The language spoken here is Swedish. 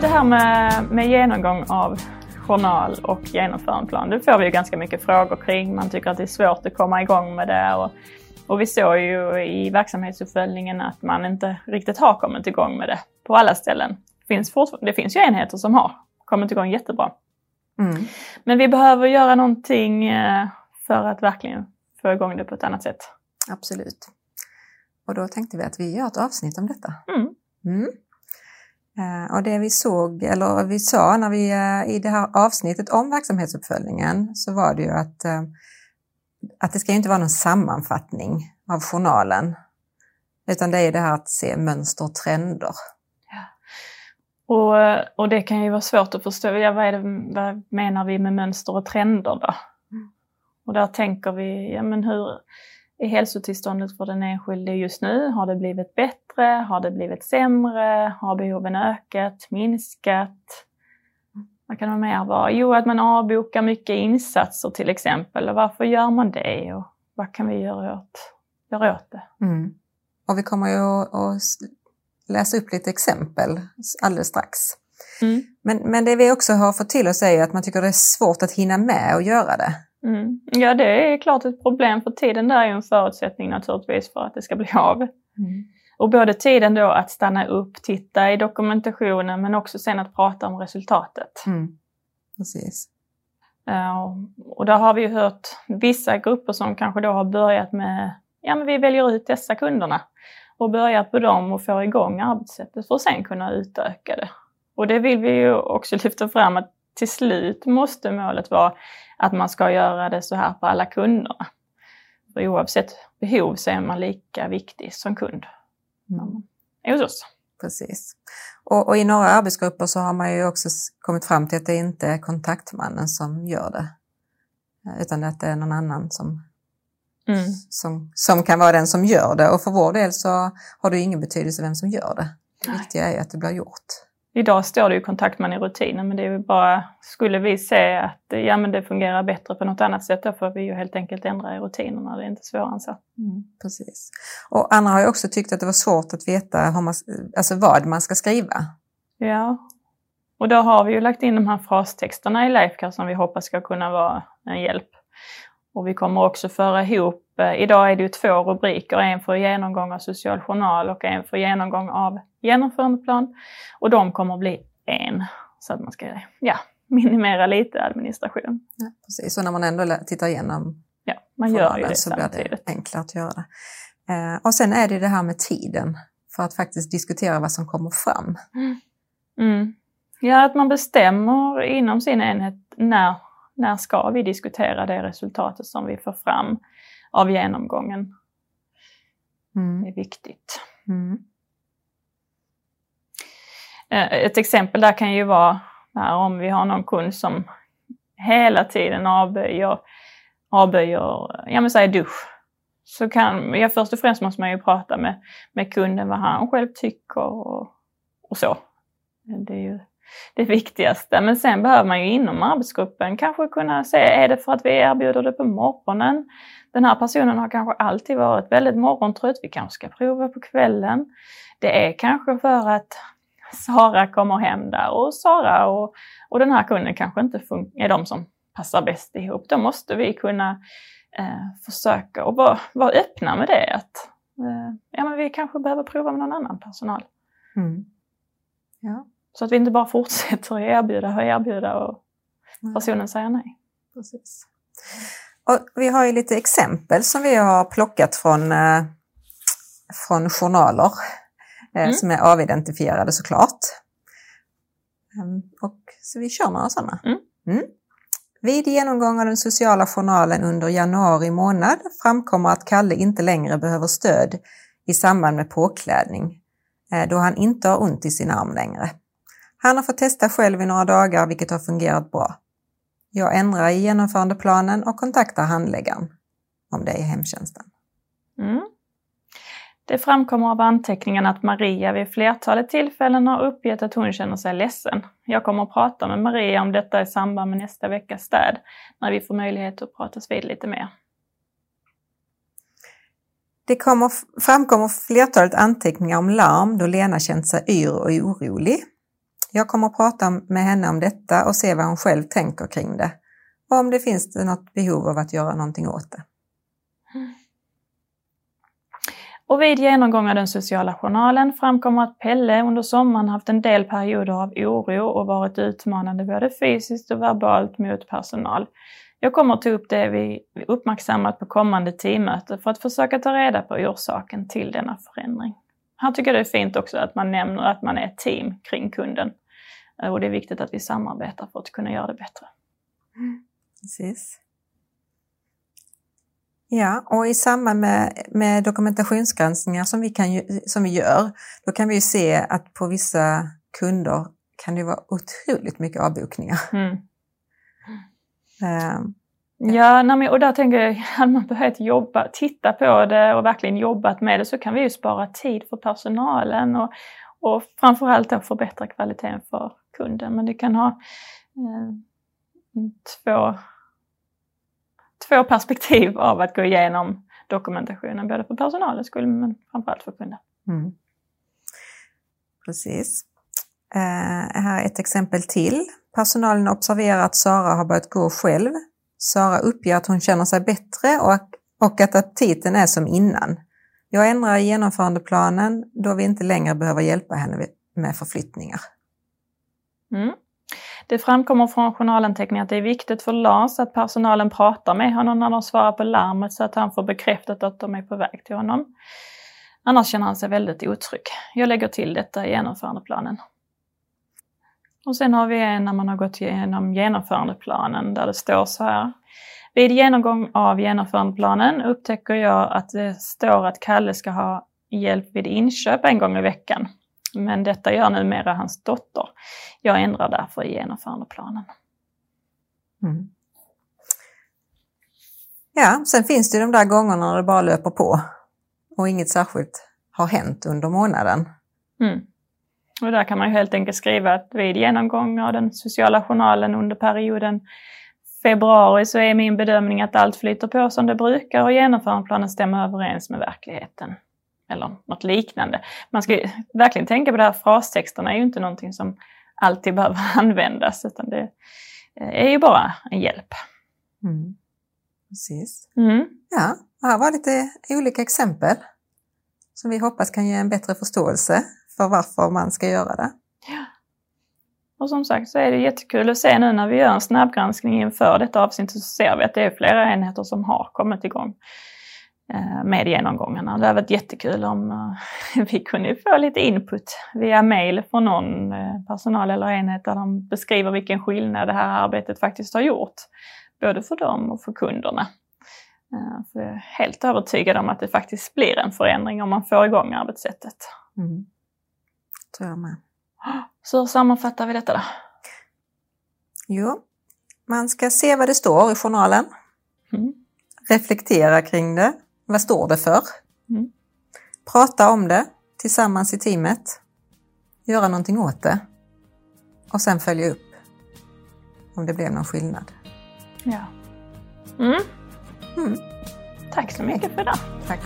det här med, med genomgång av journal och genomförandeplan, det får vi ju ganska mycket frågor kring. Man tycker att det är svårt att komma igång med det. Och, och vi såg ju i verksamhetsuppföljningen att man inte riktigt har kommit igång med det på alla ställen. Det finns, det finns ju enheter som har kommit igång jättebra. Mm. Men vi behöver göra någonting eh, för att verkligen få igång det på ett annat sätt. Absolut. Och då tänkte vi att vi gör ett avsnitt om detta. Mm. Mm. Eh, och det vi såg, eller vi sa när vi eh, i det här avsnittet om verksamhetsuppföljningen så var det ju att, eh, att det ska inte vara någon sammanfattning av journalen. Utan det är det här att se mönster och trender. Ja. Och, och det kan ju vara svårt att förstå. Ja, vad, det, vad menar vi med mönster och trender då? Mm. Och där tänker vi, ja men hur är hälsotillståndet för den enskilde just nu? Har det blivit bättre? Har det blivit sämre? Har behoven ökat, minskat? Vad kan det mer vara? Jo, att man avbokar mycket insatser till exempel. Och varför gör man det? Och vad kan vi göra åt, göra åt det? Mm. Och vi kommer ju att läsa upp lite exempel alldeles strax. Mm. Men, men det vi också har fått till oss är att man tycker det är svårt att hinna med att göra det. Mm. Ja, det är klart ett problem för tiden där är ju en förutsättning naturligtvis för att det ska bli av. Mm. Och både tiden då att stanna upp, titta i dokumentationen men också sen att prata om resultatet. Mm. Precis. Uh, och där har vi ju hört vissa grupper som kanske då har börjat med, ja men vi väljer ut dessa kunderna och börjat på dem och få igång arbetssättet för att sen kunna utöka det. Och det vill vi ju också lyfta fram att till slut måste målet vara att man ska göra det så här på alla kunderna. För oavsett behov så är man lika viktig som kund hos oss. Precis. Och, och, i några arbetsgrupper så har man ju också kommit fram till att det inte är kontaktmannen som gör det. Utan att det är någon annan som, mm. som, som kan vara den som gör det. Och för vår del så har det ingen betydelse vem som gör det. Det viktiga är att det blir gjort. Idag står det ju kontaktman i rutinen men det är ju bara, skulle vi se att ja, men det fungerar bättre på något annat sätt då får vi ju helt enkelt ändra i rutinerna, det är inte svårare än så. Mm, precis. Och Anna har ju också tyckt att det var svårt att veta hur man, alltså vad man ska skriva. Ja, och då har vi ju lagt in de här frastexterna i Lifecare som vi hoppas ska kunna vara en hjälp. Och vi kommer också föra ihop, eh, idag är det ju två rubriker, en för genomgång av social journal och en för genomgång av genomförandeplan. Och de kommer att bli en, så att man ska ja, minimera lite administration. Ja, precis, och när man ändå tittar igenom ja, man gör ju det så blir det enklare att göra det. Eh, och sen är det det här med tiden, för att faktiskt diskutera vad som kommer fram. Mm. Ja, att man bestämmer inom sin enhet när när ska vi diskutera det resultatet som vi får fram av genomgången? Mm. Det är viktigt. Mm. Eh, ett exempel där kan ju vara om vi har någon kund som hela tiden avböjer, avböjer ja men säg dusch. Så kan, ja först och främst måste man ju prata med, med kunden vad han själv tycker och, och så. Det är ju det viktigaste. Men sen behöver man ju inom arbetsgruppen kanske kunna se, är det för att vi erbjuder det på morgonen? Den här personen har kanske alltid varit väldigt morgontrött, vi kanske ska prova på kvällen. Det är kanske för att Sara kommer hem där och Sara och, och den här kunden kanske inte är de som passar bäst ihop. Då måste vi kunna eh, försöka och vara, vara öppna med det. Att, eh, ja, men vi kanske behöver prova med någon annan personal. Mm. Ja. Så att vi inte bara fortsätter att erbjuda och erbjuda och personen säger nej. Precis. Och vi har ju lite exempel som vi har plockat från, eh, från journaler Mm. som är avidentifierade såklart. Ehm, och, så vi kör några sådana. Mm. Vid genomgång av den sociala journalen under januari månad framkommer att Kalle inte längre behöver stöd i samband med påklädning eh, då han inte har ont i sin arm längre. Han har fått testa själv i några dagar vilket har fungerat bra. Jag ändrar i genomförandeplanen och kontaktar handläggaren om det är hemtjänsten. Mm. Det framkommer av anteckningen att Maria vid flertalet tillfällen har uppgett att hon känner sig ledsen. Jag kommer att prata med Maria om detta i samband med nästa veckas städ, när vi får möjlighet att pratas vid lite mer. Det kommer, framkommer flertalet anteckningar om larm då Lena känt sig yr och orolig. Jag kommer att prata med henne om detta och se vad hon själv tänker kring det och om det finns något behov av att göra någonting åt det. Och vid genomgång av den sociala journalen framkommer att Pelle under sommaren haft en del perioder av oro och varit utmanande både fysiskt och verbalt mot personal. Jag kommer att ta upp det vi uppmärksammat på kommande teammöte för att försöka ta reda på orsaken till denna förändring. Här tycker jag det är fint också att man nämner att man är ett team kring kunden. Eh, och det är viktigt att vi samarbetar för att kunna göra det bättre. Mm. Precis. Ja, och i samband med, med dokumentationsgranskningar som vi, kan, som vi gör, då kan vi ju se att på vissa kunder kan det vara otroligt mycket avbokningar. Mm. Um, ja, och där tänker jag, hade man behövt jobba, titta på det och verkligen jobbat med det så kan vi ju spara tid för personalen och, och framförallt då förbättra kvaliteten för kunden. Men det kan ha eh, två två perspektiv av att gå igenom dokumentationen, både för personalens skull men framförallt för kunden. Mm. Precis. Uh, här är ett exempel till. Personalen observerar att Sara har börjat gå själv. Sara uppger att hon känner sig bättre och, och att aptiten är som innan. Jag ändrar genomförandeplanen då vi inte längre behöver hjälpa henne med förflyttningar. Mm. Det framkommer från journalanteckningen att det är viktigt för Lars att personalen pratar med honom när de svarar på larmet så att han får bekräftat att de är på väg till honom. Annars känner han sig väldigt otrygg. Jag lägger till detta i genomförandeplanen. Och sen har vi en när man har gått igenom genomförandeplanen där det står så här. Vid genomgång av genomförandeplanen upptäcker jag att det står att Kalle ska ha hjälp vid inköp en gång i veckan. Men detta gör numera hans dotter. Jag ändrar därför i genomförandeplanen. Mm. Ja, sen finns det de där gångerna när det bara löper på och inget särskilt har hänt under månaden. Mm. Och där kan man ju helt enkelt skriva att vid genomgång av den sociala journalen under perioden februari så är min bedömning att allt flyter på som det brukar och genomförandeplanen stämmer överens med verkligheten eller något liknande. Man ska verkligen tänka på det här, frastexterna är ju inte någonting som alltid behöver användas utan det är ju bara en hjälp. Mm. Precis. Mm. Ja, här var lite olika exempel som vi hoppas kan ge en bättre förståelse för varför man ska göra det. Ja. Och som sagt så är det jättekul att se nu när vi gör en snabbgranskning inför detta avsnitt så ser vi att det är flera enheter som har kommit igång. Eh, med genomgångarna. Det har varit jättekul om eh, vi kunde få lite input via mail från någon eh, personal eller enhet där de beskriver vilken skillnad det här arbetet faktiskt har gjort. Både för dem och för kunderna. För jag är helt övertygad om att det faktiskt blir en förändring om man får igång arbetssättet. Mm. tror jag med. Så hur sammanfattar vi detta då? Jo, man ska se vad det står i journalen. Mm. Reflektera kring det vad står det för? Mm. Prata om det tillsammans i teamet. Göra någonting åt det. Och sen följa upp om det blev någon skillnad. Ja. Mm. Mm. Tack så mycket för det. Tack.